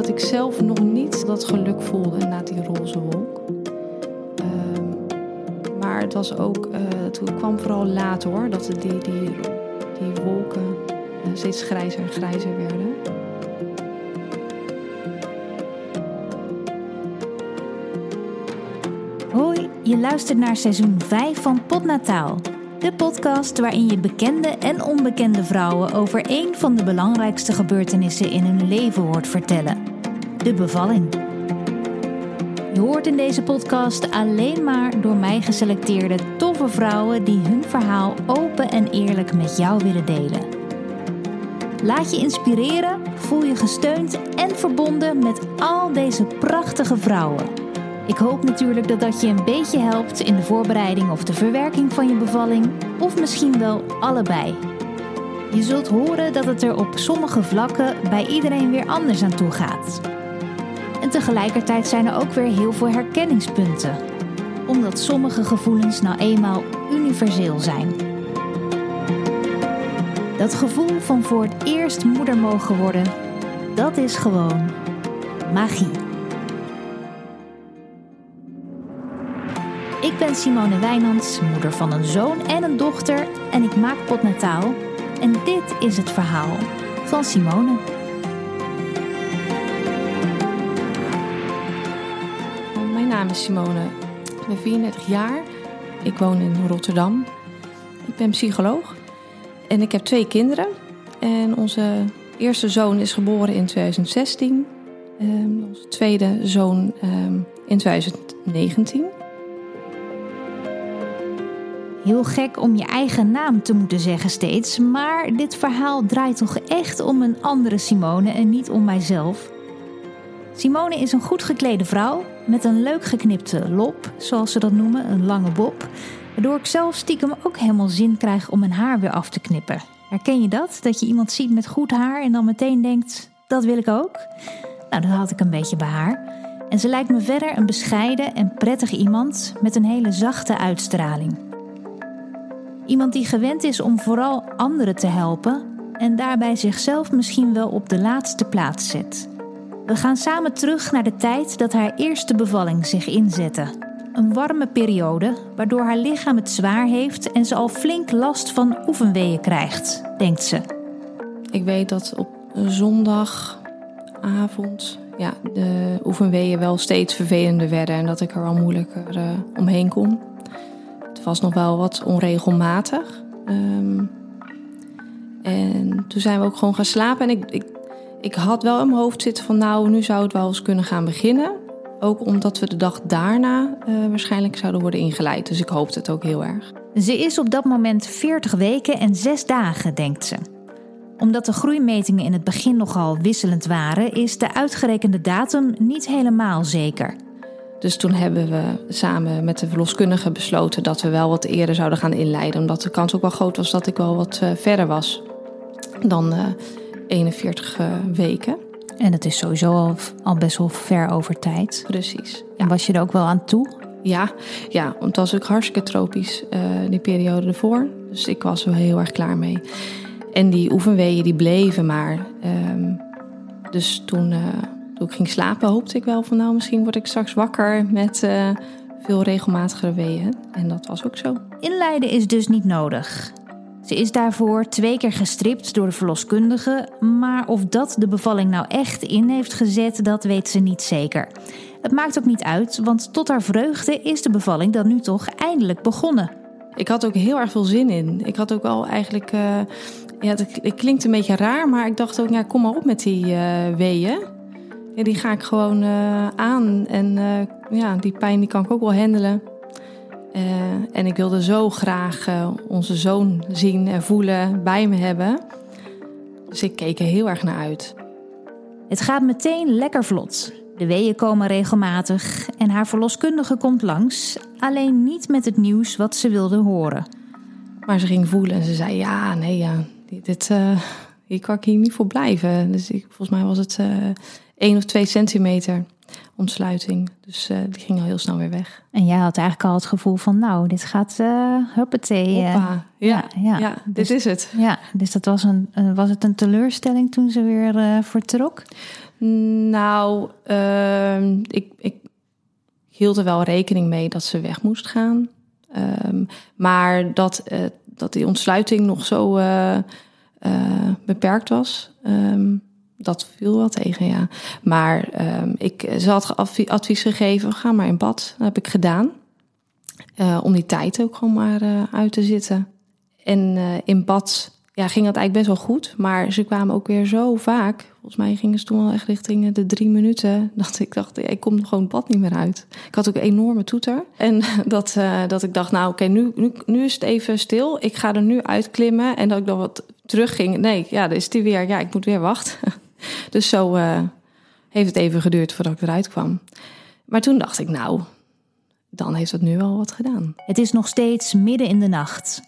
dat ik zelf nog niet dat geluk voelde na die roze wolk. Uh, maar het was ook, uh, het kwam vooral later hoor, dat die, die, die wolken steeds grijzer en grijzer werden. Hoi, je luistert naar seizoen 5 van Potnataal. De podcast waarin je bekende en onbekende vrouwen over een van de belangrijkste gebeurtenissen in hun leven hoort vertellen: de bevalling. Je hoort in deze podcast alleen maar door mij geselecteerde toffe vrouwen die hun verhaal open en eerlijk met jou willen delen. Laat je inspireren, voel je gesteund en verbonden met al deze prachtige vrouwen. Ik hoop natuurlijk dat dat je een beetje helpt in de voorbereiding of de verwerking van je bevalling, of misschien wel allebei. Je zult horen dat het er op sommige vlakken bij iedereen weer anders aan toe gaat. Tegelijkertijd zijn er ook weer heel veel herkenningspunten, omdat sommige gevoelens nou eenmaal universeel zijn. Dat gevoel van voor het eerst moeder mogen worden, dat is gewoon magie. Ik ben Simone Wijnands, moeder van een zoon en een dochter en ik maak potnataal. En dit is het verhaal van Simone. Naam is Simone. Ik ben 34 jaar. Ik woon in Rotterdam. Ik ben psycholoog en ik heb twee kinderen. En onze eerste zoon is geboren in 2016. Um, onze tweede zoon um, in 2019. Heel gek om je eigen naam te moeten zeggen steeds, maar dit verhaal draait toch echt om een andere Simone en niet om mijzelf. Simone is een goed geklede vrouw met een leuk geknipte lop, zoals ze dat noemen, een lange bob, waardoor ik zelf stiekem ook helemaal zin krijg om mijn haar weer af te knippen. Herken je dat? Dat je iemand ziet met goed haar en dan meteen denkt: dat wil ik ook? Nou, dat had ik een beetje bij haar. En ze lijkt me verder een bescheiden en prettig iemand met een hele zachte uitstraling. Iemand die gewend is om vooral anderen te helpen en daarbij zichzelf misschien wel op de laatste plaats zet. We gaan samen terug naar de tijd dat haar eerste bevalling zich inzette. Een warme periode waardoor haar lichaam het zwaar heeft en ze al flink last van oefenweeën krijgt, denkt ze. Ik weet dat op zondagavond ja, de oefenweeën wel steeds vervelender werden en dat ik er al moeilijker uh, omheen kon. Het was nog wel wat onregelmatig. Um, en toen zijn we ook gewoon gaan slapen. En ik, ik had wel in mijn hoofd zitten van nou, nu zou het wel eens kunnen gaan beginnen. Ook omdat we de dag daarna uh, waarschijnlijk zouden worden ingeleid. Dus ik hoopte het ook heel erg. Ze is op dat moment 40 weken en 6 dagen, denkt ze. Omdat de groeimetingen in het begin nogal wisselend waren, is de uitgerekende datum niet helemaal zeker. Dus toen hebben we samen met de verloskundige besloten dat we wel wat eerder zouden gaan inleiden. Omdat de kans ook wel groot was dat ik wel wat uh, verder was dan uh, 41 uh, weken. En het is sowieso al, al, best wel ver over tijd. Precies. Ja. En was je er ook wel aan toe? Ja, ja want het was ook hartstikke tropisch uh, die periode ervoor. Dus ik was er heel erg klaar mee. En die oefenweeën die bleven maar. Um, dus toen toen ik ging slapen hoopte ik wel van nou misschien word ik straks wakker met uh, veel regelmatigere weeën. En dat was ook zo. Inleiden is dus niet nodig. Ze is daarvoor twee keer gestript door de verloskundige, maar of dat de bevalling nou echt in heeft gezet, dat weet ze niet zeker. Het maakt ook niet uit, want tot haar vreugde is de bevalling dan nu toch eindelijk begonnen. Ik had ook heel erg veel zin in. Ik had ook wel eigenlijk. Uh, ja, het, klinkt een beetje raar, maar ik dacht ook, ja, kom maar op met die uh, weeën. Ja, die ga ik gewoon uh, aan. En ja, die pijn die kan ik ook wel handelen. Uh, en ik wilde zo graag onze zoon zien en voelen, bij me hebben. Dus ik keek er heel erg naar uit. Het gaat meteen lekker vlot. De weeën komen regelmatig en haar verloskundige komt langs. Alleen niet met het nieuws wat ze wilde horen. Maar ze ging voelen en ze zei: Ja, nee, ja, dit, hier kan ik hier niet voor blijven. Dus ik, volgens mij was het uh, één of twee centimeter ontsluiting. Dus uh, die ging al heel snel weer weg. En jij had eigenlijk al het gevoel van, nou, dit gaat, uh, huppatee. Hoppa. Ja, ja, ja. dit dus, is het. Ja, dus dat was, een, was het een teleurstelling toen ze weer vertrok? Nou, ehm, ik, ik hield er wel rekening mee dat ze weg moest gaan. Um, maar dat, dat die ontsluiting nog zo beperkt was. Um, dat viel wel tegen, ja. Maar um, ik, ze had advies gegeven, ga maar in bad. Dat heb ik gedaan. Uh, om die tijd ook gewoon maar uh, uit te zitten. En in bad ja, ging dat eigenlijk best wel goed. Maar ze kwamen ook weer zo vaak. Volgens mij gingen ze toen wel echt richting de drie minuten. Dat ik dacht, ik kom gewoon bad niet meer uit. Ik had ook een enorme toeter. En dat, dat ik dacht, nou oké, nu, nu, nu is het even stil. Ik ga er nu uitklimmen. En dat ik dan wat terugging. Nee, ja, dan is die weer. Ja, ik moet weer wachten. Dus zo uh, heeft het even geduurd voordat ik eruit kwam. Maar toen dacht ik, nou, dan heeft het nu wel wat gedaan. Het is nog steeds midden in de nacht.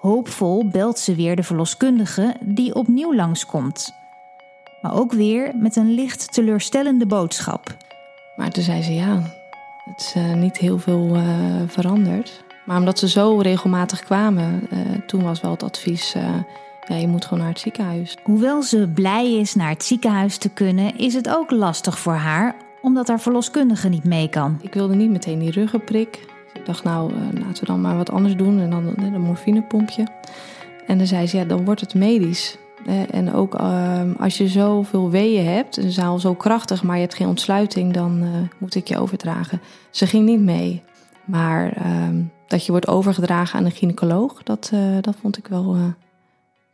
Hoopvol belt ze weer de verloskundige die opnieuw langskomt. Maar ook weer met een licht teleurstellende boodschap. Maar toen zei ze ja, het is uh, niet heel veel uh, veranderd. Maar omdat ze zo regelmatig kwamen, uh, toen was wel het advies: ja, je moet gewoon naar het ziekenhuis. Hoewel ze blij is naar het ziekenhuis te kunnen, is het ook lastig voor haar omdat haar verloskundige niet mee kan. Ik wilde niet meteen die ruggenprik ik dacht, nou, uh, laten we dan maar wat anders doen. En dan een morfinepompje. En dan zei ze, ja, dan wordt het medisch. En ook uh, als je zoveel weeën hebt, een zaal zo krachtig, maar je hebt geen ontsluiting, dan uh, moet ik je overdragen. Ze ging niet mee. Maar uh, dat je wordt overgedragen aan een gynaecoloog, dat, dat vond ik wel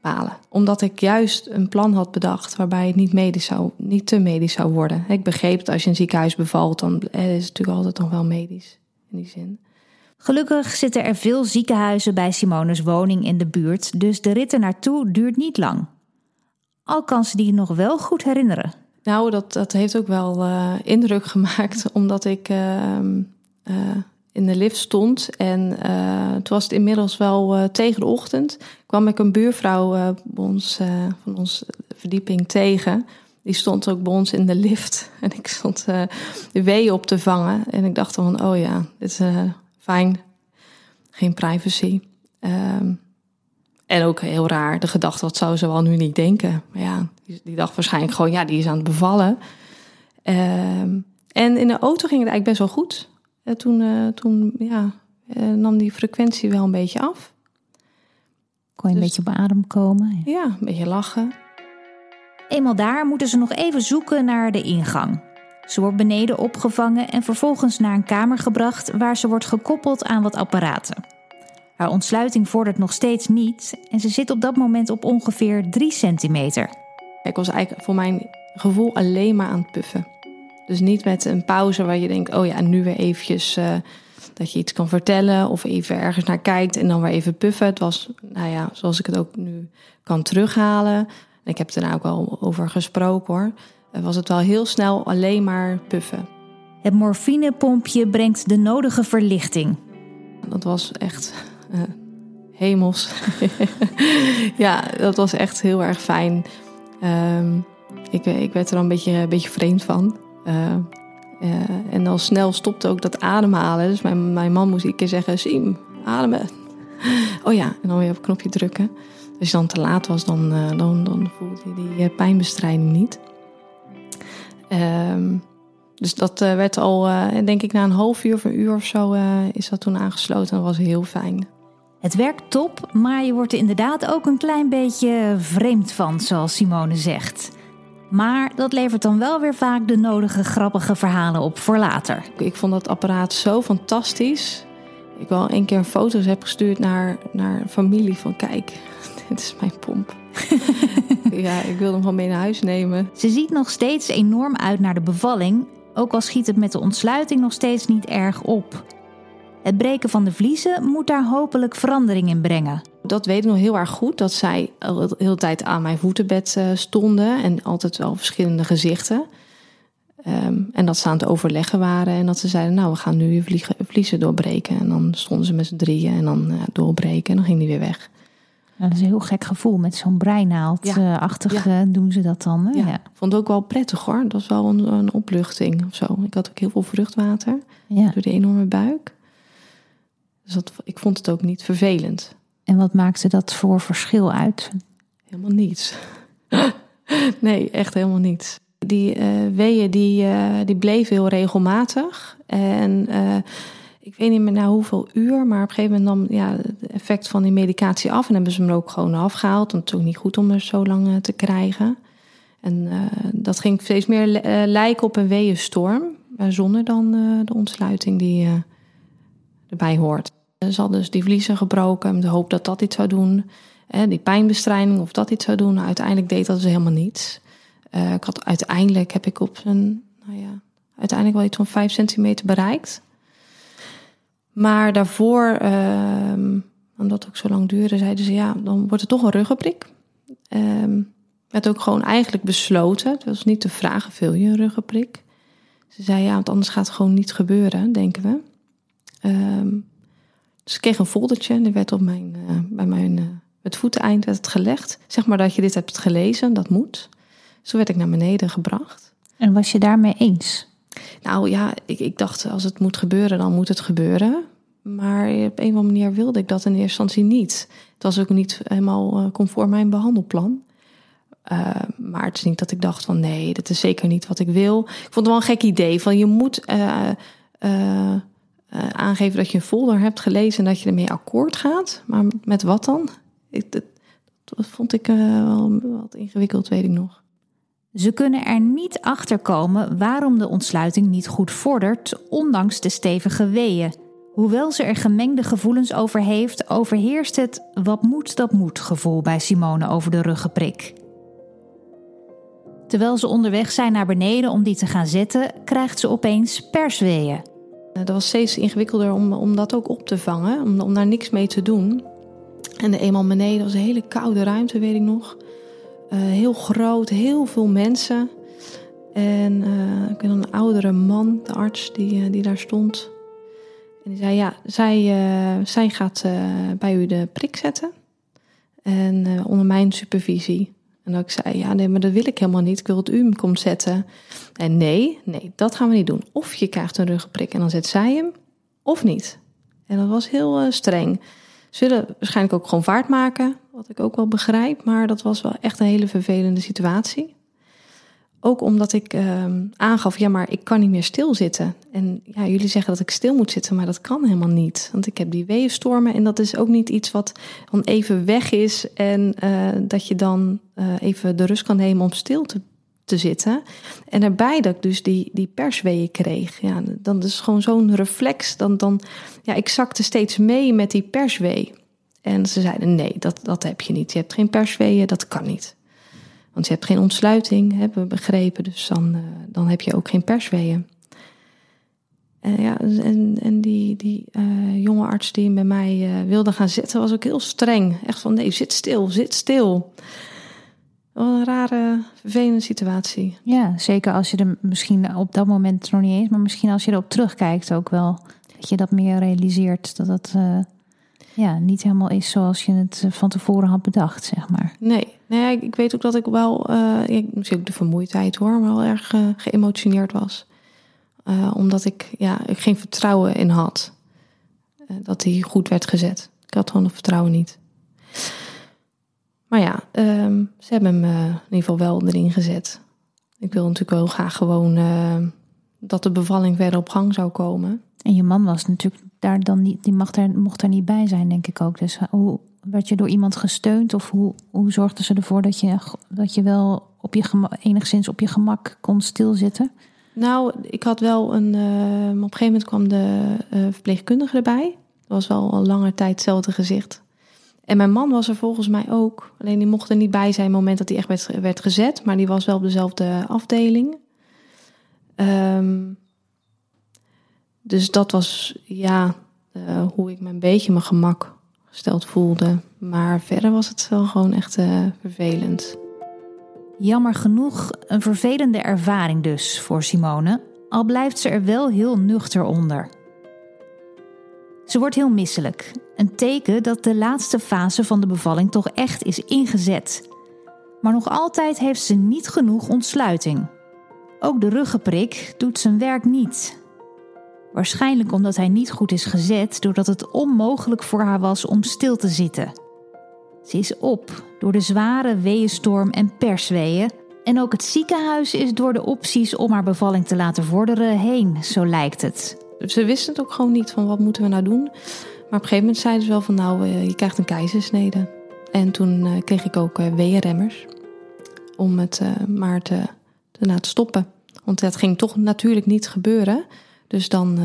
balen. Omdat ik juist een plan had bedacht waarbij het niet, medisch zou, niet te medisch zou worden. Ik begreep dat als je een ziekenhuis bevalt, dan is het natuurlijk altijd nog wel medisch in die zin. Gelukkig zitten er veel ziekenhuizen bij Simone's woning in de buurt, dus de rit er naartoe duurt niet lang. Al kan ze die nog wel goed herinneren. Nou, dat, dat heeft ook wel uh, indruk gemaakt, omdat ik uh, uh, in de lift stond. En toen was het inmiddels wel tegen de ochtend. kwam ik een buurvrouw bij ons, van onze verdieping tegen. Die stond ook bij ons in de lift. En ik stond de weeën op te vangen. En ik dacht van, oh ja, dit is fijn. Geen privacy. Um, en ook heel raar, de gedachte, wat zou ze wel nu niet denken? Maar ja, die, dacht waarschijnlijk gewoon, ja, die is aan het bevallen. Um, en in de auto ging het eigenlijk best wel goed. En toen, uh, toen ja, uh, nam die frequentie wel een beetje af. Kon je een dus beetje op adem komen? Ja, een beetje lachen. Eenmaal daar moeten ze nog even zoeken naar de ingang. Ze wordt beneden opgevangen en vervolgens naar een kamer gebracht waar ze wordt gekoppeld aan wat apparaten. Haar ontsluiting vordert nog steeds niet en ze zit op dat moment op ongeveer 3 centimeter. Ik was eigenlijk voor mijn gevoel alleen maar aan het puffen. Dus niet met een pauze waar je denkt, oh ja, nu weer eventjes uh, dat je iets kan vertellen of even ergens naar kijkt en dan weer even puffen. Het was, nou ja, zoals ik het ook nu kan terughalen. Ik heb er nou ook al over gesproken hoor was het wel heel snel alleen maar puffen. Het morfinepompje brengt de nodige verlichting. Dat was echt uh, hemels. ja, dat was echt heel erg fijn. Uh, ik, ik werd er al een beetje, een beetje vreemd van. Uh, en al snel stopte ook dat ademhalen. Dus mijn, mijn man moest een keer zeggen: Siem, ademen. Oh ja, en dan weer op het knopje drukken. Als je dan te laat was, dan, dan, dan voelde je die pijnbestrijding niet. Um, dus dat werd al, uh, denk ik, na een half uur of een uur of zo is dat toen aangesloten. Dat was heel fijn. Het werkt top, maar je wordt er inderdaad ook een klein beetje vreemd van, zoals Simone zegt. Maar dat levert dan wel weer vaak de nodige grappige verhalen op voor later. Ik vond dat apparaat zo fantastisch. Ik wel een keer foto's heb gestuurd naar, naar familie van kijk, dit is mijn pomp. ja, ik wil hem gewoon mee naar huis nemen. Ze ziet nog steeds enorm uit naar de bevalling, ook al schiet het met de ontsluiting nog steeds niet erg op. Het breken van de vliezen moet daar hopelijk verandering in brengen. Dat weet ik nog heel erg goed, dat zij de hele tijd aan mijn voetenbed eh, stonden en altijd wel verschillende gezichten. Ehm, en dat ze aan het overleggen waren en dat ze zeiden, nou we gaan nu je vliezen doorbreken. En dan stonden ze met z'n drieën en dan uh, doorbreken en dan ging die weer weg. dat is een heel gek gevoel. Met zo'n breinaaldachtig Ja. eh, doen ze dat dan. Hè? Ja. Ja. Ik vond het ook wel prettig hoor. Dat was wel een, een opluchting of zo. Ik had ook heel veel vruchtwater Ja. door die enorme buik. Dus dat, ik vond het ook niet vervelend. En wat maakte dat voor verschil uit? Helemaal niets. nee, echt helemaal niets. Die eh weeën die, eh, die bleven heel regelmatig. En eh, ik weet niet meer na hoeveel uur, maar op een gegeven moment nam ja, het effect van die medicatie af. En hebben ze hem ook gewoon afgehaald. Want het is niet goed om er zo lang te krijgen. En dat ging steeds meer lijken op een weeënstorm. Zonder dan de ontsluiting die erbij hoort. Ze hadden dus die vliezen gebroken met de hoop dat dat iets zou doen. Die pijnbestrijding of dat iets zou doen. Nou, uiteindelijk deed dat dus helemaal niets. Eh, ik had, uiteindelijk heb ik op een, nou ja, uiteindelijk wel iets van 5 centimeter bereikt. Maar daarvoor, ehm, omdat het ook zo lang duurde, zeiden ze ja, dan wordt het toch een ruggenprik. Ehm werd ook gewoon eigenlijk besloten. Het was niet de vraag, wil je een ruggenprik? Ze zei ja, want anders gaat het gewoon niet gebeuren, denken we. Ehm, dus ik kreeg een foldertje en die werd op mijn, eh, bij mijn eh, het werd het gelegd. Zeg maar dat je dit hebt gelezen, dat moet. Zo werd ik naar beneden gebracht. En was je daarmee eens? Nou ja, ik, ik dacht als het moet gebeuren, dan moet het gebeuren. Maar op een of andere manier wilde ik dat in eerste instantie niet. Het was ook niet helemaal eh, conform mijn behandelplan. Uh, maar het is niet dat ik dacht van nee, dat is zeker niet wat ik wil. Ik vond het wel een gek idee van je moet uh, uh, aangeven dat je een folder hebt gelezen en dat je ermee akkoord gaat. Maar met wat dan? Ik, dat, dat vond ik eh, wel wat ingewikkeld, weet ik nog. Ze kunnen er niet achter komen waarom de ontsluiting niet goed vordert, ondanks de stevige weeën. Hoewel ze er gemengde gevoelens over heeft, overheerst het wat moet dat moet gevoel bij Simone over de ruggenprik. Terwijl ze onderweg zijn naar beneden om die te gaan zetten, krijgt ze opeens persweeën. Dat was steeds ingewikkelder om, om dat ook op te vangen, om, om daar niks mee te doen. En eenmaal beneden was een hele koude ruimte, weet ik nog. Uh, heel groot, heel veel mensen. En uh, ik ben een oudere man, de arts, die, die daar stond. En die zei, ja, zij, zij gaat bij u de prik zetten. En onder mijn supervisie. En dat ik zei, ja, nee, maar dat wil ik helemaal niet. Ik wil dat u hem komt zetten. En nee, nee, dat gaan we niet doen. Of je krijgt een ruggenprik en dan zet zij hem, of niet. En dat was heel uh, streng. Ze willen waarschijnlijk ook gewoon vaart maken, wat ik ook wel begrijp. Maar dat was wel echt een hele vervelende situatie. Ook omdat ik uh, aangaf, ja, maar ik kan niet meer stilzitten. En ja, jullie zeggen dat ik stil moet zitten, maar dat kan helemaal niet. Want ik heb die weeënstormen en dat is ook niet iets wat dan even weg is. En uh, dat je dan uh, even de rust kan nemen om stil te, te zitten. En daarbij dat ik dus die, die persweeën kreeg. Ja, dan is gewoon zo'n reflex. Dan, dan, ja, ik zakte steeds mee met die perswee. En ze zeiden, nee, dat, dat heb je niet. Je hebt geen persweeën, dat kan niet. Want je hebt geen ontsluiting, hebben we begrepen. Dus dan, uh, dan heb je ook geen persweeën. En, ja, en, en die, die uh, jonge arts die bij mij wilde gaan zitten, was ook heel streng. Echt van, nee, zit stil, zit stil. Wat een rare, vervelende situatie. Ja, zeker als je er misschien op dat moment nog niet eens... maar misschien als je erop terugkijkt ook wel... dat je dat meer realiseert, dat het ja, niet helemaal is zoals je het van tevoren had bedacht, zeg maar. Nee, nee ik weet ook dat ik wel, uh, ik, misschien ook de vermoeidheid hoor, maar wel erg uh, geëmotioneerd was. Uh, omdat ik, ja, ik geen vertrouwen in had dat hij goed werd gezet. Ik had gewoon het vertrouwen niet. Maar ja, um, ze hebben hem in ieder geval wel erin gezet. Ik wil natuurlijk wel graag gewoon dat de bevalling verder op gang zou komen. En je man was natuurlijk daar dan niet, die mag daar, mocht daar niet bij zijn, denk ik ook. Dus hoe werd je door iemand gesteund of hoe, hoe zorgden ze ervoor dat je, dat je wel op je gemak, enigszins op je gemak kon stilzitten? Nou, ik had wel een. Uh, op een gegeven moment kwam de uh, verpleegkundige erbij. Dat was wel al lange tijd hetzelfde gezicht. En mijn man was er volgens mij ook. Alleen die mocht er niet bij zijn op het moment dat hij echt werd, werd gezet. Maar die was wel op dezelfde afdeling. Um, dus dat was ja, uh, hoe ik me een beetje mijn gemak gesteld voelde. Maar verder was het wel gewoon echt uh, vervelend. Jammer genoeg een vervelende ervaring dus voor Simone, al blijft ze er wel heel nuchter onder. Ze wordt heel misselijk. Een teken dat de laatste fase van de bevalling toch echt is ingezet. Maar nog altijd heeft ze niet genoeg ontsluiting. Ook de ruggenprik doet zijn werk niet. Waarschijnlijk omdat hij niet goed is gezet, doordat het onmogelijk voor haar was om stil te zitten. Ze is op door de zware weeënstorm en persweeën. En ook het ziekenhuis is door de opties om haar bevalling te laten vorderen heen, zo lijkt het. Ze wisten het ook gewoon niet van wat moeten we nou doen. Maar op een gegeven moment zeiden ze wel van nou, eh, je krijgt een keizersnede. En toen eh, kreeg ik ook uh, weeënremmers om het maar te, te laten stoppen. Want dat ging toch natuurlijk niet gebeuren. Dus dan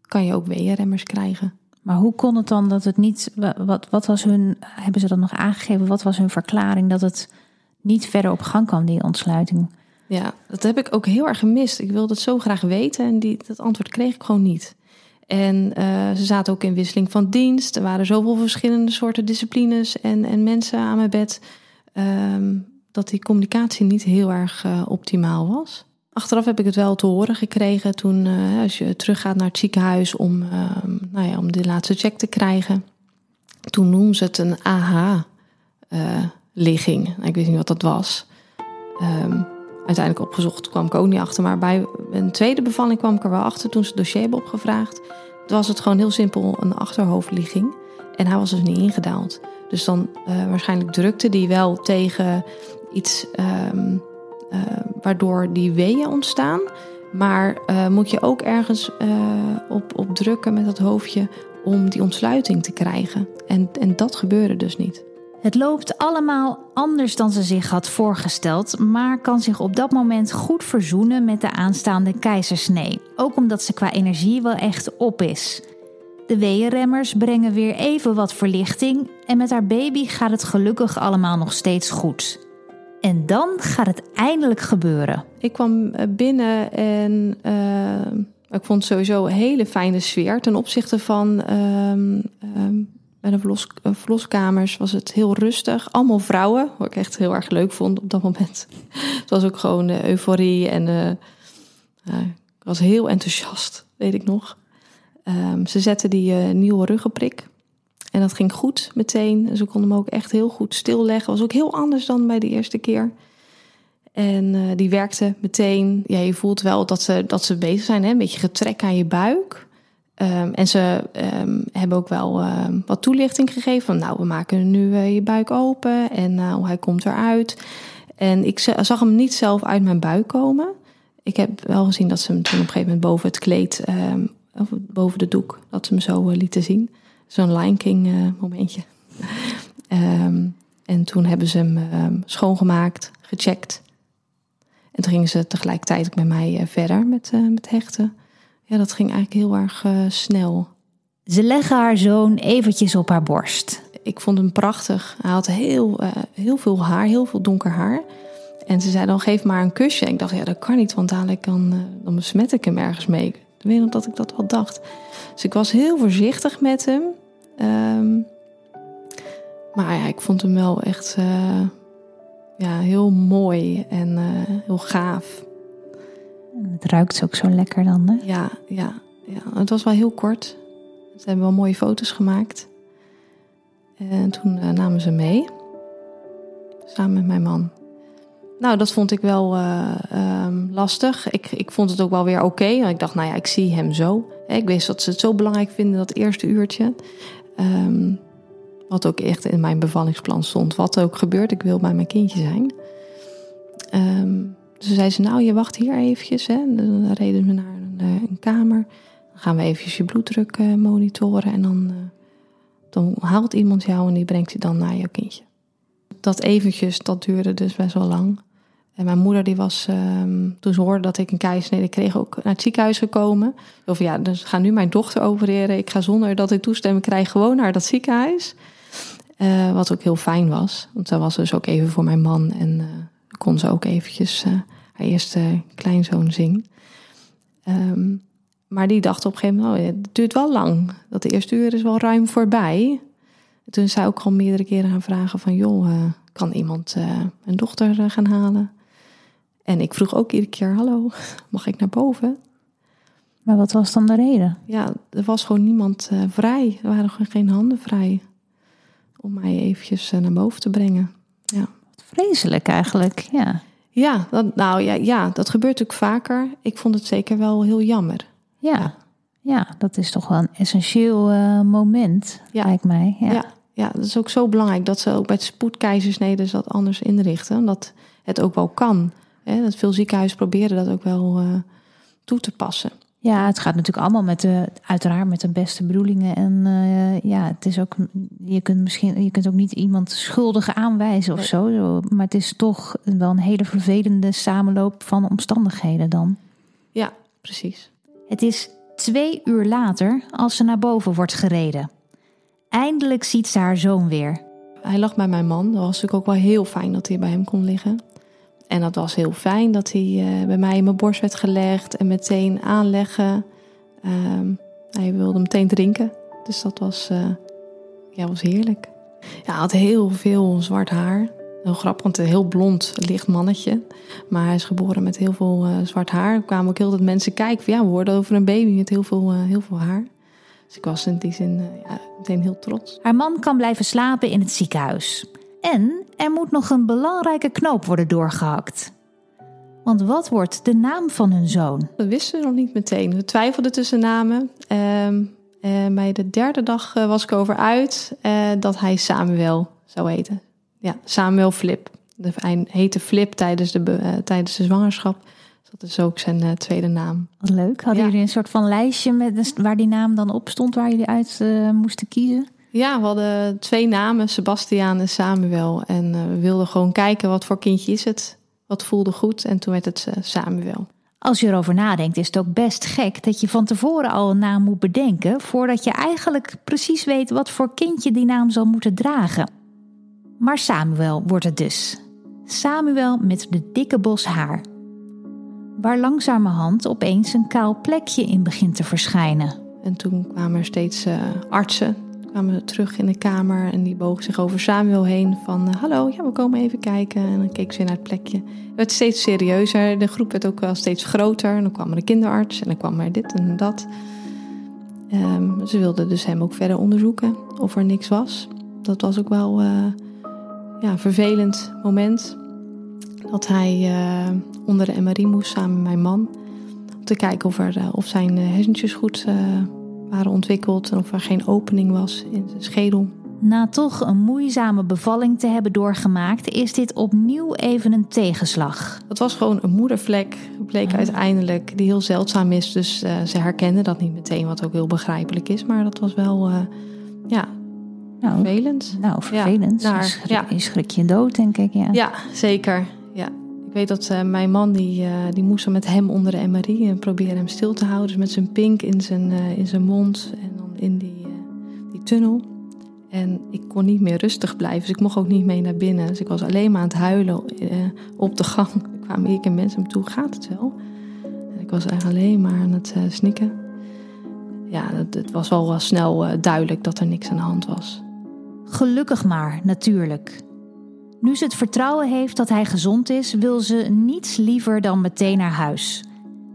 kan je ook weeënremmers krijgen. Maar hoe kon het dan dat het niet. Wat, wat was hun. Hebben ze dat nog aangegeven? Wat was hun verklaring dat het niet verder op gang kwam, die ontsluiting? Ja, dat heb ik ook heel erg gemist. Ik wilde het zo graag weten en die, dat antwoord kreeg ik gewoon niet. En uh, ze zaten ook in wisseling van dienst. Er waren zoveel verschillende soorten disciplines en, en mensen aan mijn bed. Um, dat die communicatie niet heel erg uh, optimaal was. Achteraf heb ik het wel te horen gekregen toen, uh, als je teruggaat naar het ziekenhuis om, ehm, nou ja, om de laatste check te krijgen. Toen noemden ze het een AH-ligging. Nou, ik weet niet wat dat was. Um, uiteindelijk opgezocht, kwam ik ook niet achter. Maar bij een tweede bevalling kwam ik er wel achter toen ze het dossier hebben opgevraagd. Toen was het gewoon heel simpel een achterhoofdligging. En hij was dus niet ingedaald. Dus dan uh, waarschijnlijk drukte die wel tegen iets um, uh, waardoor die weeën ontstaan. Maar uh, moet je ook ergens op, op drukken met dat hoofdje om die ontsluiting te krijgen. En, en dat gebeurde dus niet. Het loopt allemaal anders dan ze zich had voorgesteld, maar kan zich op dat moment goed verzoenen met de aanstaande keizersnee. Ook omdat ze qua energie wel echt op is. De weeënremmers brengen weer even wat verlichting en met haar baby gaat het gelukkig allemaal nog steeds goed. En dan gaat het eindelijk gebeuren. Ik kwam eh, binnen en uh, ik vond sowieso een hele fijne sfeer ten opzichte van bij de verlos, verloskamers was het heel rustig. Allemaal vrouwen, wat ik echt heel erg leuk vond op dat moment. het was ook gewoon euforie en ik was heel enthousiast, weet ik nog. Um, ze zetten die nieuwe ruggenprik. En dat ging goed meteen. En ze konden hem ook echt heel goed stilleggen. Was ook heel anders dan bij de eerste keer. En die werkte meteen. Ja, je voelt wel dat ze, dat ze bezig zijn. Hè? Een beetje getrek aan je buik. Um, en ze um, hebben ook wel uh, wat toelichting gegeven. Van nou, we maken nu uh, je buik open en uh, hij komt eruit. En ik zag hem niet zelf uit mijn buik komen. Ik heb wel gezien dat ze hem toen op een gegeven moment boven het kleed, of boven de doek, dat ze hem zo lieten zien. Zo'n Lion King momentje. um, en toen hebben ze hem schoongemaakt, gecheckt. En toen gingen ze tegelijkertijd met mij verder met, met hechten ja, dat ging eigenlijk heel erg snel. Ze leggen haar zoon eventjes op haar borst. Ik vond hem prachtig. Hij had heel, heel veel haar, heel veel donker haar. En ze zei dan geef maar een kusje. En ik dacht, ja dat kan niet, want dadelijk dan, uh, dan besmet ik hem ergens mee. Ik weet nog dat ik dat wel dacht. Dus ik was heel voorzichtig met hem. Um, maar ja, ik vond hem wel echt ja, heel mooi en heel gaaf. Het ruikt ook zo lekker dan, hè? Ja, ja, ja. Het was wel heel kort. Ze hebben wel mooie foto's gemaakt. En toen uh, namen ze mee. Samen met mijn man. Nou, dat vond ik wel um, lastig. Ik, ik vond het ook wel weer oké. Okay, ik dacht, nou ja, ik zie hem zo. Ik wist dat ze het zo belangrijk vinden, dat eerste uurtje. Um, wat ook echt in mijn bevallingsplan stond. Wat ook gebeurt, ik wil bij mijn kindje zijn. Um, dus zei ze, nou, je wacht hier eventjes. Hè. Dan reden we naar een, eh, een, kamer. Dan gaan we eventjes je bloeddruk uh, monitoren. En dan, uh, dan haalt iemand jou en die brengt je dan naar jouw kindje. Dat eventjes, dat duurde dus best wel lang. En mijn moeder die was, um, toen ze hoorde dat ik een keizersnede kreeg, ook naar het ziekenhuis gekomen. Of ja, dus ga nu mijn dochter opereren. Ik ga zonder dat ik toestemming krijg gewoon naar dat ziekenhuis. Uh, wat ook heel fijn was. Want dat was dus ook even voor mijn man. En uh, kon ze ook eventjes uh, haar eerste kleinzoon zien. Um, maar die dacht op een gegeven moment, oh, het duurt wel lang. Dat de eerste uur is wel ruim voorbij. toen zou ik al meerdere keren gaan vragen van, joh, kan iemand een dochter gaan halen? En ik vroeg ook iedere keer, hallo, mag ik naar boven? Maar wat was dan de reden? Ja, er was gewoon niemand eh, vrij. Er waren gewoon geen handen vrij om mij eventjes eh, naar boven te brengen. Ja, Wat vreselijk eigenlijk, ja. ja, dat, nou ja, ja, dat gebeurt natuurlijk vaker. Ik vond het zeker wel heel jammer. Ja, ja dat is toch wel een essentieel eh, moment, Ja. lijkt mij. Ja. Ja. ja, dat is ook zo belangrijk dat ze ook bij het spoedkeizersnede dat anders inrichten. Omdat het ook wel kan. Hè? Dat veel ziekenhuizen proberen dat ook wel eh, toe te passen. Ja, het gaat natuurlijk allemaal met de, uiteraard met de beste bedoelingen. En eh, ja, het is ook, je kunt misschien, je kunt ook niet iemand schuldig aanwijzen of Nee. zo. Maar het is toch wel een hele vervelende samenloop van omstandigheden dan. Ja, precies. Het is twee uur later als ze naar boven wordt gereden. Eindelijk ziet ze haar zoon weer. Hij lag bij mijn man. Dat was natuurlijk ook wel heel fijn dat hij bij hem kon liggen. En dat was heel fijn dat hij eh, bij mij in mijn borst werd gelegd en meteen aanleggen. Ehm, hij wilde meteen drinken. Dus dat was, eh, ja, was heerlijk. Ja, hij had heel veel zwart haar. Heel grappig, want een heel blond, licht mannetje. Maar hij is geboren met heel veel eh, zwart haar. Er kwamen ook heel wat mensen kijken van ja, we hoorden over een baby met heel veel, heel veel haar. Dus ik was in die zin ja, meteen heel trots. Haar man kan blijven slapen in het ziekenhuis. En er moet nog een belangrijke knoop worden doorgehakt. Want wat wordt de naam van hun zoon? Dat wisten we nog niet meteen. We twijfelden tussen namen. Ehm, en bij de derde dag eh, was ik over uit eh, dat hij Samuel zou heten. Ja, Samuel Flip. De, hij heette Flip tijdens de, eh, tijdens de zwangerschap. Dus dat is ook zijn eh, tweede naam. Wat leuk. Hadden Ja. jullie een soort van lijstje met, waar die naam dan op stond, waar jullie uit eh, moesten kiezen? Ja, we hadden twee namen, Sebastiaan en Samuel. En eh, we wilden gewoon kijken wat voor kindje is het. Wat voelde goed. En toen werd het eh, Samuel. Als je erover nadenkt, is het ook best gek dat je van tevoren al een naam moet bedenken, voordat je eigenlijk precies weet wat voor kindje die naam zal moeten dragen. Maar Samuel wordt het dus. Samuel met de dikke bos haar. Waar langzamerhand opeens een kaal plekje in begint te verschijnen. En toen kwamen er steeds eh, artsen kwamen terug in de kamer en die bogen zich over Samuel heen van eh, hallo, ja, we komen even kijken. En dan keek ze naar het plekje. Het werd steeds serieuzer, de groep werd ook wel steeds groter. En dan kwam er een kinderarts en dan kwam er dit en dat. Ehm, ze wilden dus hem ook verder onderzoeken of er niks was. Dat was ook wel eh, ja, een vervelend moment. Dat hij eh, onder de MRI moest samen met mijn man. Om te kijken of, er, of zijn hersentjes goed waren ontwikkeld. En of er geen opening was in zijn schedel. Na toch een moeizame bevalling te hebben doorgemaakt, is dit opnieuw even een tegenslag. Het was gewoon een moedervlek, bleek Ah. uiteindelijk, die heel zeldzaam is. Dus eh, ze herkenden dat niet meteen, wat ook heel begrijpelijk is. Maar dat was wel, eh, ja, Nou, vervelend. nou vervelend. naar- ja. schrik je dood, denk ik. Ja. Ja, zeker. Ik weet dat eh, mijn man, die, eh, die moest dan met hem onder de MRI en proberen hem stil te houden. Dus met zijn pink in zijn, eh, in zijn mond en dan in die, die tunnel. En ik kon niet meer rustig blijven, dus ik mocht ook niet mee naar binnen. Dus ik was alleen maar aan het huilen op de gang. Er kwamen ik en mensen me toe, gaat het wel? En ik was eigenlijk alleen maar aan het snikken. Ja, het, het was wel, wel snel duidelijk dat er niks aan de hand was. Gelukkig maar, natuurlijk. Nu ze het vertrouwen heeft dat hij gezond is, wil ze niets liever dan meteen naar huis.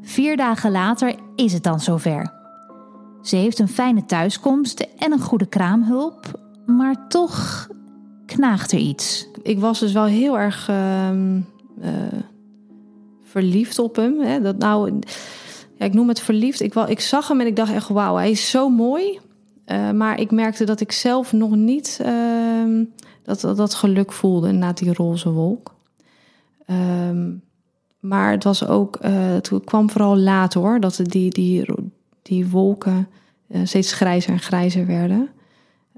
Vier dagen later is het dan zover. Ze heeft een fijne thuiskomst en een goede kraamhulp, maar toch knaagt er iets. ik was dus wel heel erg ehm, eh, verliefd op hem. Hè. Dat nou, ja, ik noem het verliefd. Ik, ik zag hem en ik dacht echt, wauw, hij is zo mooi. Eh, maar ik merkte dat ik zelf nog niet ehm, dat, dat, geluk voelde na die roze wolk. Ehm, maar het was ook, eh, het kwam vooral later hoor, dat die, die, die wolken eh, steeds grijzer en grijzer werden.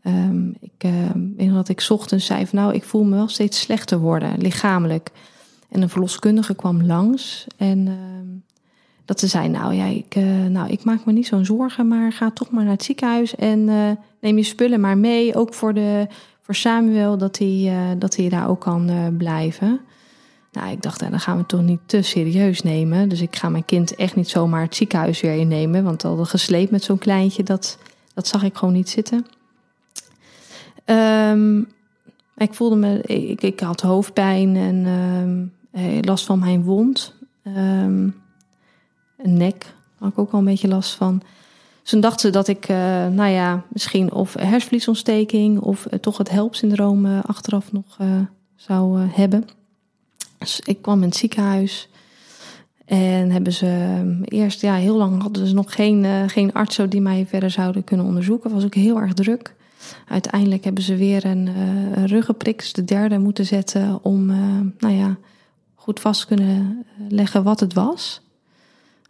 Ehm, ik eh, weet nog dat ik ochtends zei van nou, ik voel me wel steeds slechter worden, lichamelijk. En een verloskundige kwam langs en ehm, dat ze zei, nou ja, ik, eh, nou, ik maak me niet zo'n zorgen, maar ga toch maar naar het ziekenhuis en eh, neem je spullen maar mee, ook voor, de, voor Samuel, dat hij, eh, dat hij daar ook kan eh, blijven. Nou, ik dacht, nou, dan gaan we het toch niet te serieus nemen. Dus ik ga mijn kind echt niet zomaar het ziekenhuis weer innemen, want al gesleept met zo'n kleintje, dat, dat zag ik gewoon niet zitten. Ehm, ik voelde me, ik, ik had hoofdpijn en ehm, eh, last van mijn wond. Een nek, had ik ook al een beetje last van. Toen dachten ze dat ik, eh, nou ja, misschien of hersenvliesontsteking of eh, toch het helpsyndroom uh, achteraf nog zou hebben. Dus ik kwam in het ziekenhuis. En hebben ze eerst, ja, heel lang hadden ze nog geen, geen arts die mij verder zouden kunnen onderzoeken. was ook heel erg druk. Uiteindelijk hebben ze weer een, een ruggenprik, dus de derde, moeten zetten om, nou ja, goed vast kunnen leggen wat het was.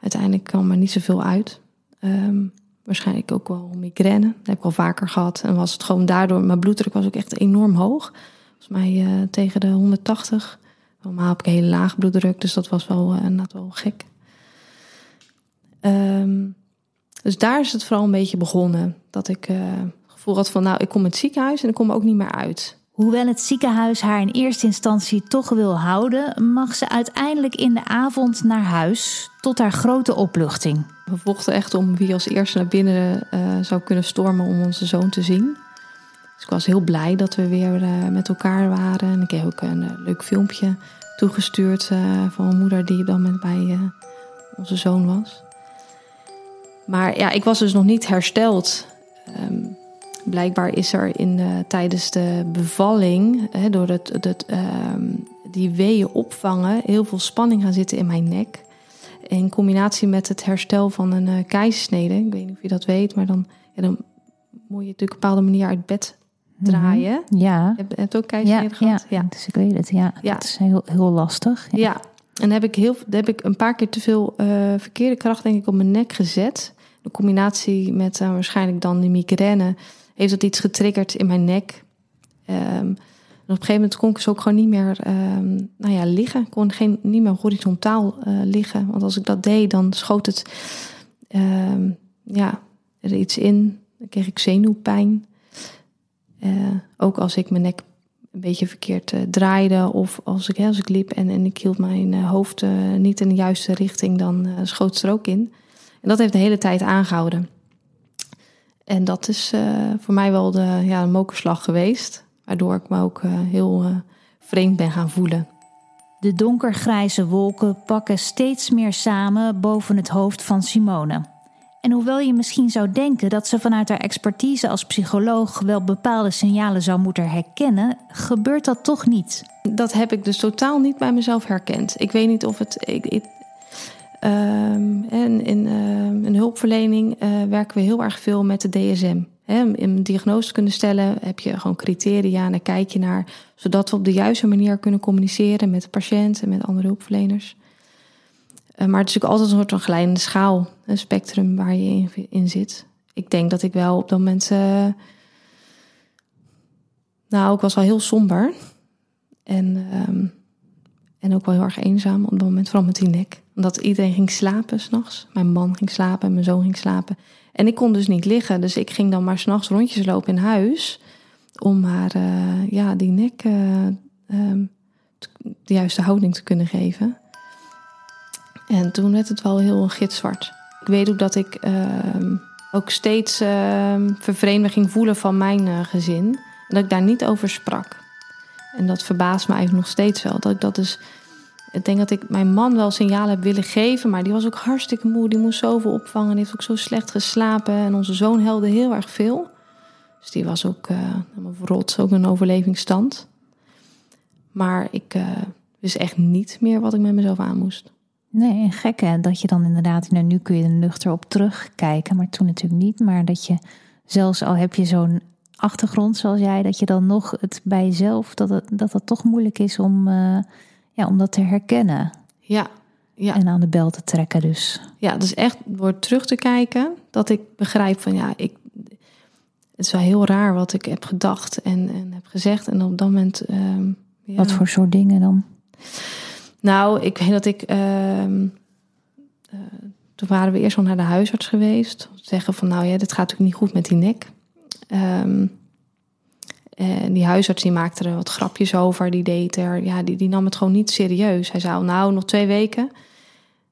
Uiteindelijk kwam er niet zoveel uit. Ehm, waarschijnlijk ook wel migraine. Dat heb ik al vaker gehad. En was het gewoon daardoor, mijn bloeddruk was ook echt enorm hoog. Volgens mij uh, tegen de 180. Normaal heb ik een hele lage bloeddruk, dus dat was wel, uh, wel gek. Ehm, dus daar is het vooral een beetje begonnen. Dat ik uh, het gevoel had van, nou, ik kom in het ziekenhuis en ik kom ook niet meer uit. Hoewel het ziekenhuis haar in eerste instantie toch wil houden, mag ze uiteindelijk in de avond naar huis, tot haar grote opluchting. We vochten echt om wie als eerste naar binnen uh, zou kunnen stormen om onze zoon te zien. Dus ik was heel blij dat we weer uh, met elkaar waren. En ik heb ook een uh, leuk filmpje toegestuurd van mijn moeder die dan met bij onze zoon was. Maar ja, ik was dus nog niet hersteld. Um, Blijkbaar is er in, uh, tijdens de bevalling, hè, door het, het, uh, die weeën opvangen, heel veel spanning gaan zitten in mijn nek. In combinatie met het herstel van een uh, keizersnede. Ik weet niet of je dat weet, maar dan, ja, dan moet je natuurlijk op een bepaalde manier uit bed draaien. Mm -hmm. Ja. Je hebt, ook keizersnede ja, gehad? Ja, ja, dus ik weet het. Ja, ja. dat is heel, heel lastig. Ja. ja. En heb ik, heel, heb ik een paar keer te veel uh, verkeerde kracht denk ik op mijn nek gezet. De combinatie met uh, waarschijnlijk dan die migraine heeft dat iets getriggerd in mijn nek. Um, en op een gegeven moment kon ik dus ook gewoon niet meer um, nou ja, liggen. Ik kon geen, niet meer horizontaal uh, liggen. Want als ik dat deed, dan schoot het um, ja, er iets in. Dan kreeg ik zenuwpijn. Uh, ook als ik mijn nek een beetje verkeerd uh, draaide. Of als ik, hè, als ik liep en, en ik hield mijn hoofd niet in de juiste richting, dan schoot het er ook in. En dat heeft de hele tijd aangehouden. En dat is uh, voor mij wel de ja, mokerslag geweest. Waardoor ik me ook uh, heel uh, vreemd ben gaan voelen. De donkergrijze wolken pakken steeds meer samen boven het hoofd van Simone. En hoewel je misschien zou denken dat ze vanuit haar expertise als psycholoog wel bepaalde signalen zou moeten herkennen, gebeurt dat toch niet. Dat heb ik dus totaal niet bij mezelf herkend. Ik weet niet of het. Ik, ik, Um, en in, uh, in hulpverlening uh, werken we heel erg veel met de DSM. He, om een diagnose kunnen stellen heb je gewoon criteria en daar kijk je naar, zodat we op de juiste manier kunnen communiceren met de patiënt en met andere hulpverleners. Uh, maar het is natuurlijk altijd een soort van geleidende schaal, een spectrum waar je in, zit. Ik denk dat ik wel op dat moment. nou, ik was wel heel somber. En, um, en ook wel heel erg eenzaam op dat moment, vooral met die nek omdat iedereen ging slapen s'nachts. Mijn man ging slapen en mijn zoon ging slapen. En ik kon dus niet liggen. Dus ik ging dan maar s'nachts rondjes lopen in huis. Om haar uh, ja, die nek uh, um, de juiste houding te kunnen geven. En toen werd het wel heel gitzwart. Ik weet ook dat ik uh, ook steeds ehm, vervreemding ging voelen van mijn eh, gezin. Dat ik daar niet over sprak. En dat verbaast me eigenlijk nog steeds wel. Dat ik dat dus ik denk dat ik mijn man wel signalen heb willen geven, maar die was ook hartstikke moe. Die moest zoveel opvangen. Die heeft ook zo slecht geslapen. En onze zoon helde heel erg veel. Dus die was ook uh, verrot, ook een overlevingsstand. Maar ik uh, wist echt niet meer wat ik met mezelf aan moest. Nee, gek hè, dat je dan inderdaad, nou, nu kun je er nuchter op terugkijken, maar toen natuurlijk niet. Maar dat je zelfs al heb je zo'n achtergrond zoals jij, dat je dan nog het bij jezelf, dat het, dat, het toch moeilijk is om... Uh, ja, om dat te herkennen. Ja, ja. En aan de bel te trekken dus. Ja, dus echt door terug te kijken, dat ik begrijp van ja, ik, het is wel heel raar wat ik heb gedacht en, en heb gezegd. En op dat moment. Um, ja. Wat voor soort dingen dan? Nou, ik weet dat ik. Uh, uh, toen waren we eerst al naar de huisarts geweest. Zeggen van nou ja, dit gaat natuurlijk niet goed met die nek. Um, en die huisarts maakte er wat grapjes over. Die deed er, ja, die, die nam het gewoon niet serieus. Hij zei, nou, nog twee weken.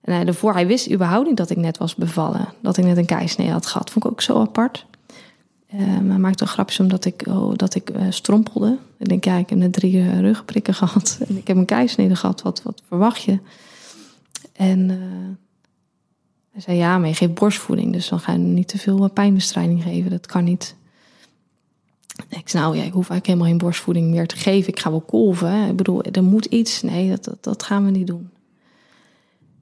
En hij, daarvoor, hij wist überhaupt niet dat ik net was bevallen. Dat ik net een keisnee had gehad. Vond ik ook zo apart. Um, hij maakte grapjes omdat ik, oh, dat ik uh, strompelde. Ik denk, ik heb net drie uh, ruggenprikken gehad. En ik heb een keisnede gehad. Wat, wat verwacht je? En uh, Hij zei, ja, maar je geeft borstvoeding, dus dan ga je niet te veel pijnbestrijding geven. Dat kan niet. Ik zei, nou ja, ik hoef eigenlijk helemaal geen borstvoeding meer te geven. Ik ga wel kolven. Ik bedoel, er moet iets. Nee, dat, dat, dat gaan we niet doen.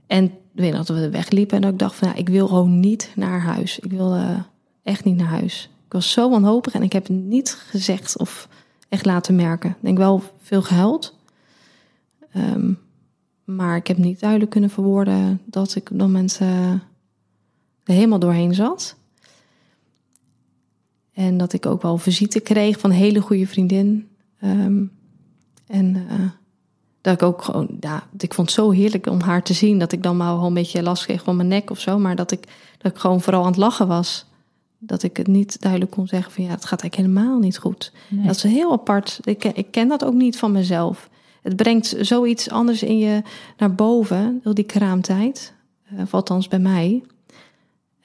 En weet dat we wegliepen en dat ik dacht van, ja, ik wil gewoon niet naar huis. Ik wil uh, echt niet naar huis. Ik was zo wanhopig en ik heb het niet gezegd of echt laten merken. Ik denk wel veel gehuild. Um, maar ik heb niet duidelijk kunnen verwoorden dat ik op dat moment er helemaal doorheen zat. En dat ik ook wel visite kreeg van een hele goede vriendin. Um, en uh, dat ik ook gewoon, ja, ik vond het zo heerlijk om haar te zien. Dat ik dan maar wel een beetje last kreeg van mijn nek of zo. Maar dat ik, dat ik gewoon vooral aan het lachen was. Dat ik het niet duidelijk kon zeggen van ja, het gaat eigenlijk helemaal niet goed. Nee. Dat is heel apart. Ik, ik ken dat ook niet van mezelf. Het brengt zoiets anders in je naar boven, door die kraamtijd. Uh, althans bij mij.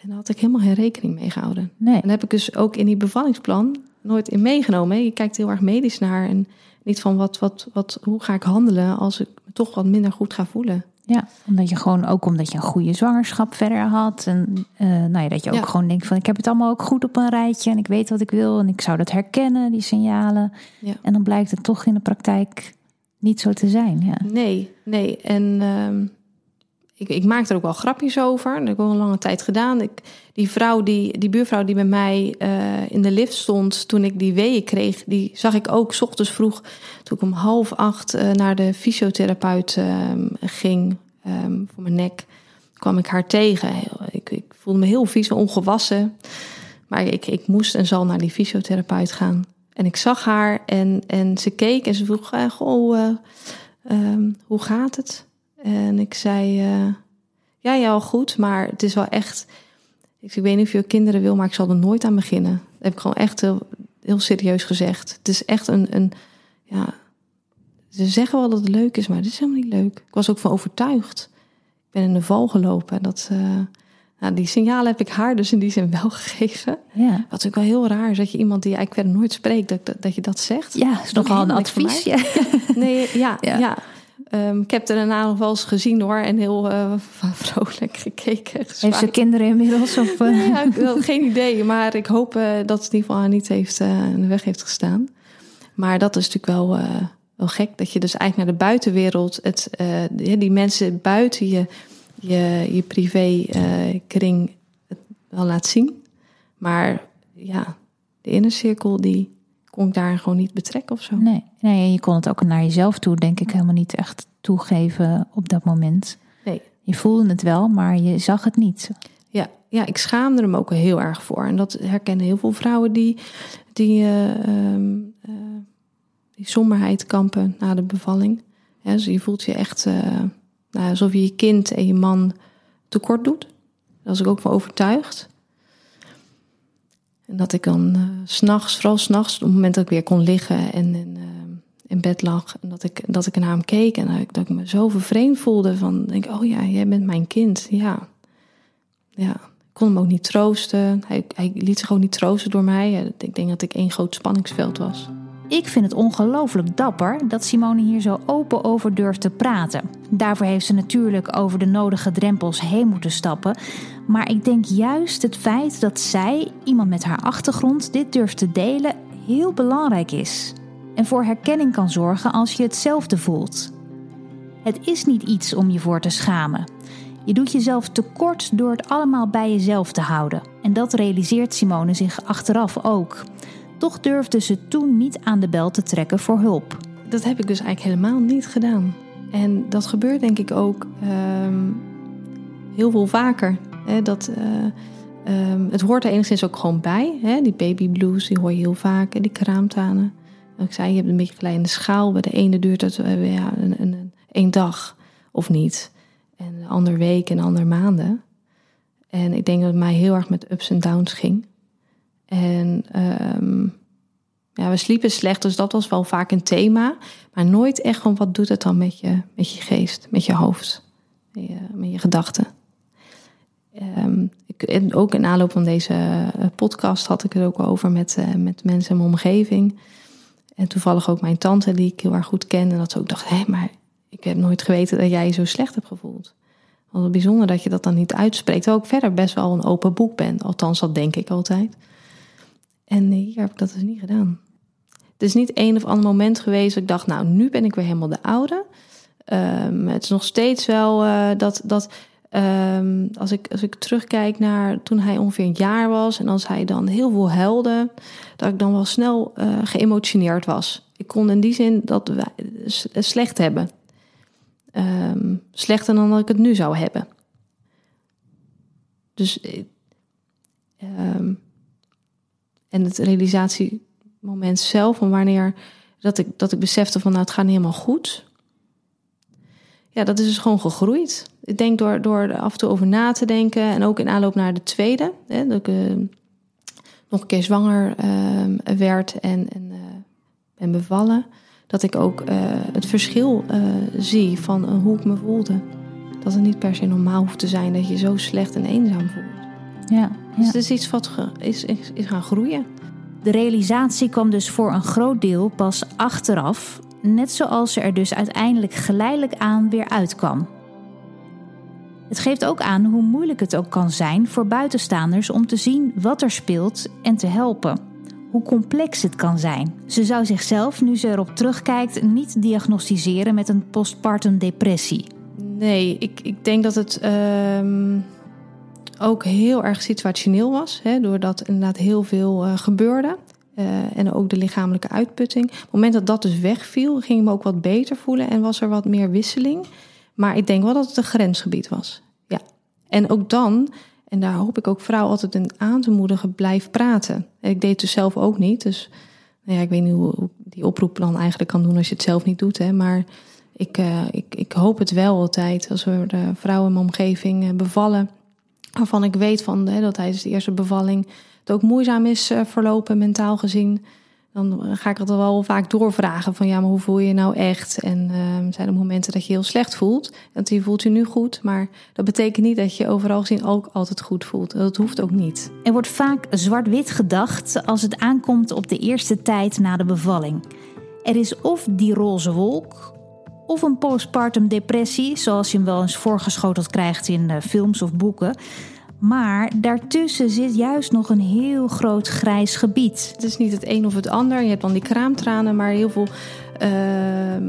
En daar had ik helemaal geen rekening mee gehouden. Nee. En dat heb ik dus ook in die bevallingsplan nooit in meegenomen. Je kijkt heel erg medisch naar en niet van wat, wat, wat, hoe ga ik handelen als ik me toch wat minder goed ga voelen. Ja, omdat je gewoon ook omdat je een goede zwangerschap verder had. En uh, nou ja, dat je ook Ja. gewoon denkt van ik heb het allemaal ook goed op een rijtje en ik weet wat ik wil en ik zou dat herkennen, die signalen. Ja. En dan blijkt het toch in de praktijk niet zo te zijn. Ja. Nee, nee. En ehm, ik, ik maak er ook wel grapjes over. Dat heb ik al een lange tijd gedaan. Ik, die vrouw, die, die buurvrouw die bij mij eh, in de lift stond toen ik die weeën kreeg, die zag ik ook 's ochtends vroeg toen ik om half acht eh, naar de fysiotherapeut ehm, ging ehm, voor mijn nek. kwam ik haar tegen. Ik, ik voelde me heel vies en ongewassen. Maar ik, ik moest en zal naar die fysiotherapeut gaan. En ik zag haar en, en ze keek en ze vroeg: eh, Goh, eh, ehm, hoe gaat het? En ik zei: eh, Ja, ja, al goed, maar het is wel echt. Ik, ik weet niet of je kinderen wil, maar ik zal er nooit aan beginnen. Dat heb ik gewoon echt heel, heel serieus gezegd. Het is echt een, een. Ja, ze zeggen wel dat het leuk is, maar het is helemaal niet leuk. Ik was ook van overtuigd. Ik ben in de val gelopen. Dat, eh, nou, die signalen heb ik haar dus in die zin wel gegeven. Ja. Wat natuurlijk wel heel raar is dat je iemand die eigenlijk verder nooit spreekt, dat, dat, dat je dat zegt. Ja, is nogal een advies. Ja. Nee, ja, Ja. ja. Ehm, ik heb er daarna nog wel eens gezien hoor en heel eh, vrolijk gekeken. Heeft ze kinderen inmiddels? Of, eh, Nee, ja, ik geen idee, maar ik hoop eh, dat het in ieder geval haar niet heeft, eh, in de weg heeft gestaan. Maar dat is natuurlijk wel, wel gek, dat je dus eigenlijk naar de buitenwereld, het, die, die mensen buiten je, je, je privé kring het wel laat zien. Maar ja, de innercirkel, die kon ik daar gewoon niet betrekken of zo. Nee, nee, en je kon het ook naar jezelf toe, denk ik, helemaal niet echt toegeven op dat moment. Nee. Je voelde het wel, maar je zag het niet. Ja, ja, ik schaamde hem ook heel erg voor. En dat herkennen heel veel vrouwen die, die, eh, ehm, eh, die somberheid kampen na de bevalling. Ja, dus je voelt je echt eh, nou, alsof je je kind en je man tekort doet. Daar was ik ook van overtuigd. En dat ik dan s s'nachts, vooral s'nachts, op het moment dat ik weer kon liggen en, eh, in bed lag, en dat ik, dat ik naar hem keek en dat ik, dat ik me zo vervreemd voelde van, denk, ik, oh ja, jij bent mijn kind, ja. Ja, ik kon hem ook niet troosten. Hij, hij liet zich ook niet troosten door mij. Ik denk dat ik één groot spanningsveld was. Ik vind het ongelooflijk dapper dat Simone hier zo open over durft te praten. Daarvoor heeft ze natuurlijk over de nodige drempels heen moeten stappen. Maar ik denk juist het feit dat zij, iemand met haar achtergrond, dit durft te delen, heel belangrijk is. En voor herkenning kan zorgen als je hetzelfde voelt. Het is niet iets om je voor te schamen. Je doet jezelf tekort door het allemaal bij jezelf te houden. En dat realiseert Simone zich achteraf ook. Toch durfde ze toen niet aan de bel te trekken voor hulp. Dat heb ik dus eigenlijk helemaal niet gedaan. En dat gebeurt denk ik ook ehm, heel veel vaker. Hè, dat, eh, ehm, het hoort er enigszins ook gewoon bij. Hè? Die baby blues, die hoor je heel vaak. En die kraamtanen. Ik zei, je hebt een beetje kleine schaal. Bij de ene duurt het eh, ja, een, een, een, dag of niet. En een ander week en ander maanden. En ik denk dat het mij heel erg met ups en downs ging. En ehm, ja, we sliepen slecht, dus dat was wel vaak een thema. Maar nooit echt van wat doet het dan met je, met je geest, met je hoofd, met je, met je gedachten. Ehm, ik, ook in aanloop van deze eh, podcast had ik het ook over met, eh, met mensen in mijn omgeving. En toevallig ook mijn tante, die ik heel erg goed ken. En dat ze ook dacht, hé, maar ik heb nooit geweten dat jij je zo slecht hebt gevoeld. Want bijzonder dat je dat dan niet uitspreekt. Terwijl ik verder best wel een open boek ben. Althans, dat denk ik altijd. En hier heb ik dat dus niet gedaan. Het is niet een of ander moment geweest dat ik dacht, nou, nu ben ik weer helemaal de oude. Um, het is nog steeds wel uh, dat, dat um, als, ik, als ik terugkijk naar toen hij ongeveer een jaar was en als hij dan heel veel huilde, dat ik dan wel snel uh, geëmotioneerd was. Ik kon in die zin dat wij slecht hebben. Um, slechter dan dat ik het nu zou hebben. Dus. Um, en het realisatiemoment zelf, van wanneer dat ik, dat ik besefte van nou het gaat niet helemaal goed. Ja, dat is dus gewoon gegroeid. Ik denk door, door er af en toe over na te denken en ook in aanloop naar de tweede, hè, dat ik uh, nog een keer zwanger uh, werd en, en, uh, en bevallen, dat ik ook eh, het verschil zie van hoe ik me voelde. Dat het niet per se normaal hoeft te zijn dat je zo slecht en eenzaam voelt. Ja, dus het is iets wat is, is, is gaan groeien. De realisatie kwam dus voor een groot deel pas achteraf, net zoals ze er dus uiteindelijk geleidelijk aan weer uitkwam. Het geeft ook aan hoe moeilijk het ook kan zijn voor buitenstaanders om te zien wat er speelt en te helpen. Hoe complex het kan zijn. Ze zou zichzelf, nu ze erop terugkijkt, niet diagnosticeren met een postpartum depressie. Nee, ik, ik denk dat het. Uh ook heel erg situationeel was. Hè, doordat inderdaad heel veel uh, gebeurde. Uh, en ook de lichamelijke uitputting. Op het moment dat dat dus wegviel, ging ik me ook wat beter voelen en was er wat meer wisseling. Maar ik denk wel dat het een grensgebied was. Ja. En ook dan, en daar hoop ik ook vrouwen altijd in aan te moedigen, blijf praten. Ik deed het dus zelf ook niet. Dus nou ja, ik weet niet hoe, die oproep dan eigenlijk kan doen als je het zelf niet doet. Hè, maar ik, uh, ik, ik hoop het wel altijd als we de vrouwen in mijn omgeving bevallen waarvan ik weet van, hè, dat tijdens de eerste bevalling het ook moeizaam is uh, verlopen, mentaal gezien. Dan ga ik het wel vaak doorvragen van ja, maar hoe voel je je nou echt? En uh, zijn er momenten dat je heel slecht voelt. En die voelt je nu goed, maar dat betekent niet dat je overal gezien ook altijd goed voelt. Dat hoeft ook niet. Er wordt vaak zwart-wit gedacht als het aankomt op de eerste tijd na de bevalling. Er is of die roze wolk, of een postpartum depressie, zoals je hem wel eens voorgeschoteld krijgt in eh, films of boeken. Maar daartussen zit juist nog een heel groot grijs gebied. Het is niet het een of het ander. Je hebt dan die kraamtranen, maar heel veel uh,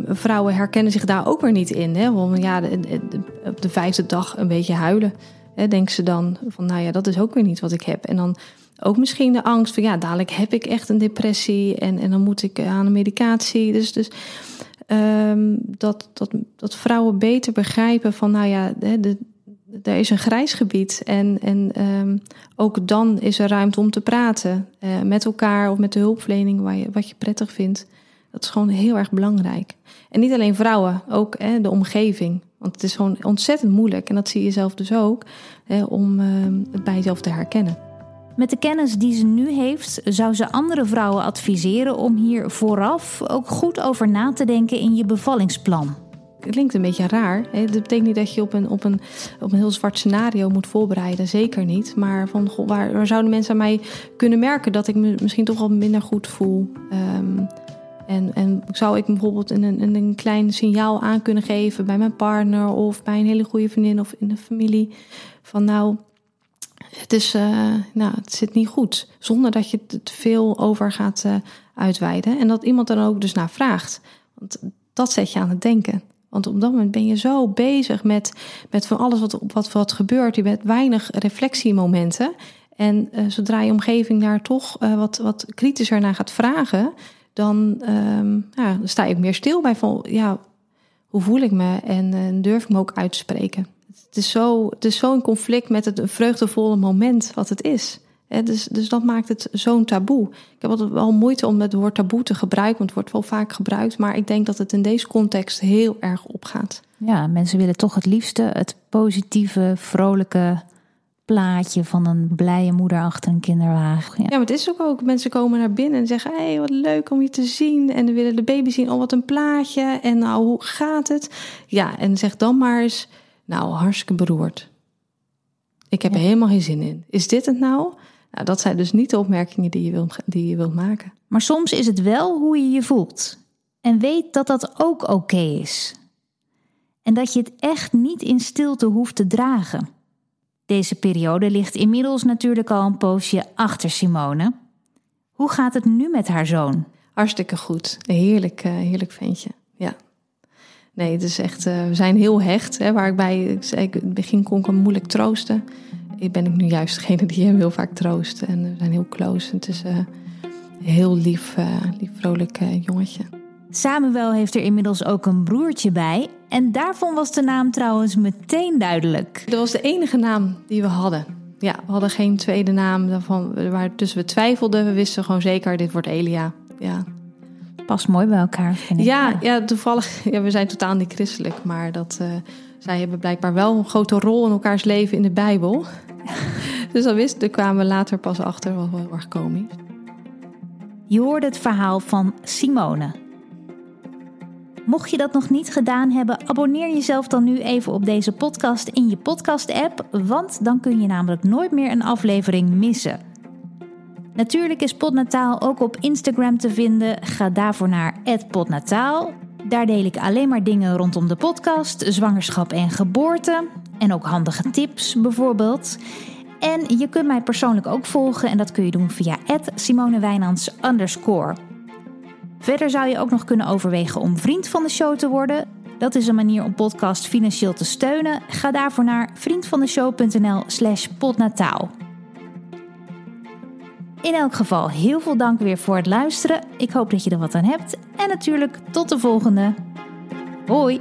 vrouwen herkennen zich daar ook weer niet in. Hè? Want ja, de, de, op de vijfde dag een beetje huilen. Hè, denken ze dan van, nou ja, dat is ook weer niet wat ik heb. En dan ook misschien de angst van, ja, dadelijk heb ik echt een depressie en, en dan moet ik aan een medicatie. Dus, dus um, dat, dat, dat vrouwen beter begrijpen van, nou ja, de, er is een grijs gebied. En, en um, ook dan is er ruimte om te praten uh, met elkaar of met de hulpverlening waar je, wat je prettig vindt. Dat is gewoon heel erg belangrijk. En niet alleen vrouwen, ook hè, de omgeving. Want het is gewoon ontzettend moeilijk. En dat zie je zelf dus ook, hè, om uh, het bij jezelf te herkennen. Met de kennis die ze nu heeft, zou ze andere vrouwen adviseren om hier vooraf ook goed over na te denken in je bevallingsplan. Het klinkt een beetje raar. Dat betekent niet dat je op een, op een, op een heel zwart scenario moet voorbereiden. Zeker niet. Maar van, goh, waar, waar zouden mensen aan mij kunnen merken dat ik me misschien toch wel minder goed voel? Um, en, en zou ik bijvoorbeeld een, een, een klein signaal aan kunnen geven bij mijn partner of bij een hele goede vriendin of in de familie? Van nou, het, is, uh, nou, het zit niet goed. Zonder dat je te veel over gaat uh, uitweiden. En dat iemand dan ook dus naar vraagt. Want dat zet je aan het denken. Want op dat moment ben je zo bezig met, met van alles wat, wat, wat gebeurt. Je hebt weinig reflectiemomenten. En uh, zodra je omgeving daar toch wat, wat kritischer naar gaat vragen, dan, um, ja, dan sta je meer stil bij van ja, hoe voel ik me en durf ik me ook uit te spreken het is zo, het is zo in conflict met het vreugdevolle moment wat het is. dus, dus dat maakt het zo'n taboe. Ik heb altijd wel moeite om het woord taboe te gebruiken, want het wordt wel vaak gebruikt. Maar ik denk dat het in deze context heel erg opgaat. Ja, mensen willen toch het liefste het positieve, vrolijke plaatje van een blije moeder achter een kinderwagen. Ja, maar het is ook ook. Mensen komen naar binnen en zeggen: Hé, hey, wat leuk om je te zien. En dan willen de baby zien: Oh, wat een plaatje. En nou, hoe gaat het? Ja, en zeg dan maar eens nou, hartstikke beroerd. Ik heb er helemaal geen zin in. Is dit het nou? Nou, dat zijn dus niet de opmerkingen die je wilt, die je wilt maken. Maar soms is het wel hoe je je voelt. En weet dat dat ook oké is. En dat je het echt niet in stilte hoeft te dragen. Deze periode ligt inmiddels natuurlijk al een poosje achter Simone. Hoe gaat het nu met haar zoon? Hartstikke goed. Heerlijk, uh, heerlijk ventje. Nee, het is echt, uh, we zijn heel hecht. Hè, waar ik bij, ik zei, in het begin kon ik hem moeilijk troosten. Ik ben ik nu juist degene die hem heel vaak troost. En we zijn heel close. Het is uh, een heel lief, lief vrolijk jongetje. Samuel heeft er inmiddels ook een broertje bij. En daarvan was de naam trouwens meteen duidelijk. Dat was de enige naam die we hadden. Ja, we hadden geen tweede naam waar tussen we twijfelden. We wisten gewoon zeker, dit wordt Elia. Ja. Past mooi bij elkaar, vind ik. Ja, ja toevallig. Ja, we zijn totaal niet christelijk. Maar dat, uh, zij hebben blijkbaar wel een grote rol in elkaars leven in de Bijbel. dus dat wist, daar kwamen we later pas achter wat wel erg komisch. Je hoorde het verhaal van Simone. Mocht je dat nog niet gedaan hebben, abonneer jezelf dan nu even op deze podcast in je podcast-app, want dan kun je namelijk nooit meer een aflevering missen. Natuurlijk is Podnataal ook op Instagram te vinden. Ga daarvoor naar @podnataal. Daar deel ik alleen maar dingen rondom de podcast, zwangerschap en geboorte en ook handige tips bijvoorbeeld. En je kunt mij persoonlijk ook volgen en dat kun je doen via @simonewijnands. Verder zou je ook nog kunnen overwegen om vriend van de show te worden. Dat is een manier om podcast financieel te steunen. Ga daarvoor naar vriendvandeshow.nl/slash podnataal. In elk geval heel veel dank weer voor het luisteren. Ik hoop dat je er wat aan hebt. En natuurlijk tot de volgende. Hoi!